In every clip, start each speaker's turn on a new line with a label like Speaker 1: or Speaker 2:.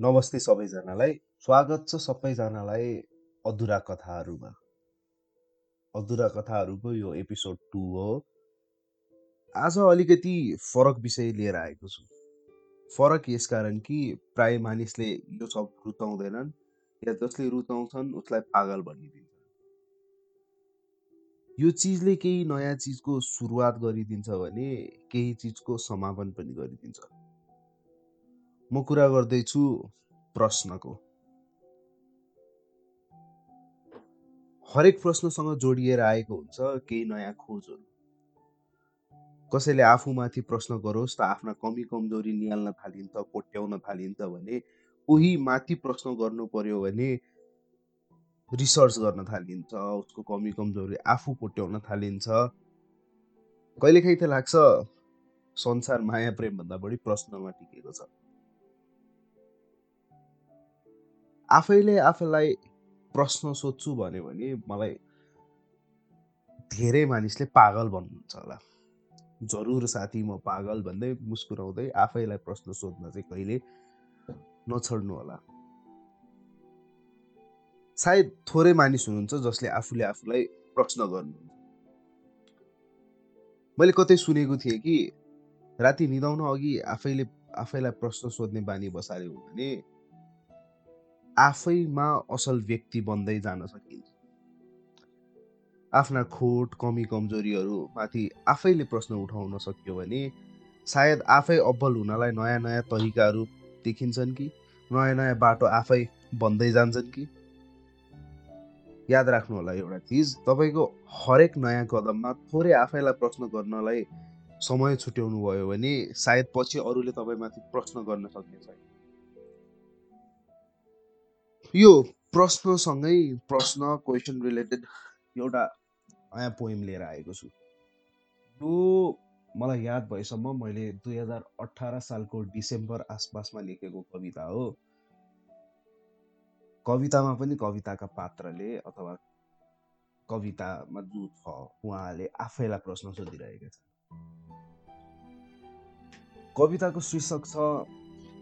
Speaker 1: नमस्ते सबैजनालाई। स्वागत छ सबैजनालाई अधुरा कथाहरूमा। अधुरा कथाहरूको यो एपिसोड टू हो। आज अलिकति फरक विषय लिएर आएको छु। फरक यसकारण कि प्राय मानिसले यो सब रुचाउँदैनन् या जसले रुचाउँछन् उसलाई पागल भनिदिन्छ। यो चिजले केही नयाँ चिजको सुरुवात गरिदिन्छ भने केही चिजको समापन पनि गरिदिन्छ। म कुरा गर्दैछु प्रश्नको। हरेक प्रश्नसँग जोडिएर आएको हुन्छ केही नयाँ खोजहरू। कसैले आफूमाथि प्रश्न गरोस् त आफ्ना कमी कमजोरी निहाल्न थालिन्छ कोट्याउन थालिन्छ भने कोही माथि प्रश्न गर्नु पर्यो भने रिसर्च गर्न थालिन्छ उसको कमी कमजोरी आफू कोट्याउन थालिन्छ कहिलेकाहीँ त लाग्छ संसार माया प्रेमभन्दा बढी प्रश्नमा टिकेको छ। आफैले आफैलाई प्रश्न सोध्छु भन्यो भने मलाई धेरै मानिसले पागल भन्नुहुन्छ होला। जरुर साथी म पागल भन्दै मुस्कुराउँदै आफैलाई प्रश्न सोध्न चाहिँ कहिले नछोड्नु होला। सायद थोरै मानिस हुनुहुन्छ जसले आफूले आफूलाई प्रश्न गर्नुहुन्छ। मैले कतै सुनेको थिएँ कि राति निदाउन अघि आफैले आफैलाई प्रश्न सोध्ने बानी बसाल्यो भने आफैमा असल व्यक्ति बन्दै जान सकिन्छ। आफ्ना खोट कमी कमजोरीहरू माथि आफैले प्रश्न उठाउन सक्यो भने सायद आफै अब्बल हुनलाई नयाँ नयाँ तरिकाहरू देखिन्छन् कि नयाँ नयाँ बाटो आफै बन्दै जान्छन् कि? याद राख्नु होला एउटा चिज तपाईँको हरेक नयाँ कदममा थोरै आफैलाई प्रश्न गर्नलाई समय छुट्याउनु भयो भने सायद पछि अरूले तपाईँमाथि प्रश्न गर्न सक्ने छैन। यो प्रश्नसँगै प्रश्न क्वेसन रिलेटेड एउटा नयाँ पोइम लिएर आएको छु। यो मलाई याद भएसम्म मैले दुई हजार अठार सालको डिसेम्बर आसपासमा लेखेको कविता हो। कवितामा पनि कविताका पात्रले अथवा कवितामा जो छ उहाँले आफैलाई प्रश्न सोधिरहेका छन्। कविताको शीर्षक छ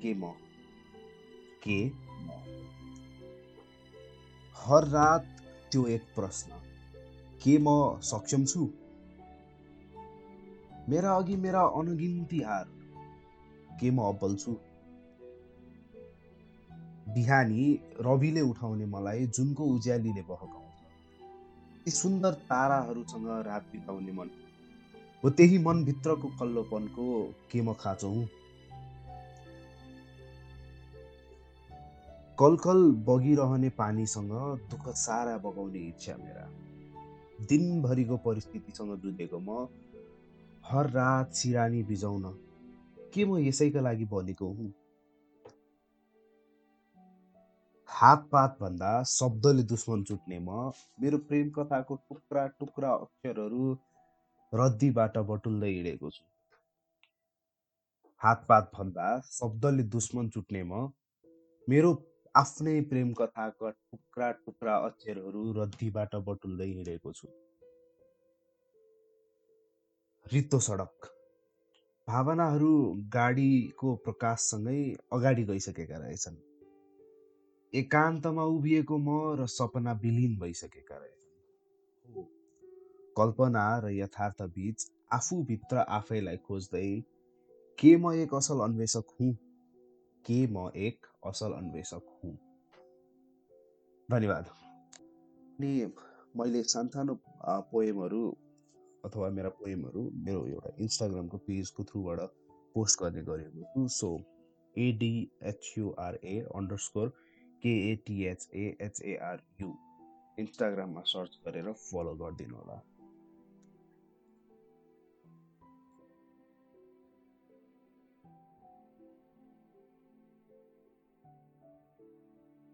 Speaker 1: के म? के हर रात त्यो एक प्रश्न। के म सक्षम छु? मेरा अघि मेरा अनगिन्ती हार। के म अब्बल छु? बिहानी रविले उठाउने मलाई जुनको उज्यालीले बहकाउँछ। ती सुन्दर ताराहरूसँग रात बिताउने मन। हो त्यही मनभित्रको खल्लोपनको के म खाँचो हुँ? कलकल बगिरहने पानीसँग दुःख सारा बगाउने इच्छा मेरा। दिनभरिको परिस्थितिसँग जुझेको म हर रात सिरानी बिजाउन के म यसैका लागि बनेको हुँ? हातपात भन्दा शब्दले दुश्मन चुट्ने म मेरो प्रेम कथाको टुक्रा टुक्रा अक्षरहरू रद्दीबाट बटुल्दै हिँडेको छु। हातपात भन्दा शब्दले दुश्मन चुट्ने म मेरो आफ्नै प्रेम कथाका टुक्रा टुक्रा अक्षरहरू रद्दीबाट बटुल्दै हिँडेको छु। रित्तो सडक। भावनाहरू गाडीको प्रकाशसँगै अगाडि गइसकेका रहेछन्। एकान्तमा उभिएको म र सपना विलिन भइसकेका रहेछन्। कल्पना र यथार्थ बिच आफूभित्र आफैलाई खोज्दै के म एक असल अन्वेषक हुँ के म एक असल अन्वेषक हुँ। धन्यवाद। अनि मैले सानसानो पोएमहरू अथवा मेरा पोएमहरू मेरो एउटा इन्स्टाग्रामको पेजको थ्रुबाट पोस्ट गर्ने गरेको छु। सो एडिएचयुआरए अन्डर स्कोर केएटिएचएएचएआरयु इन्स्टाग्राममा सर्च गरेर फलो गरिदिनु होला।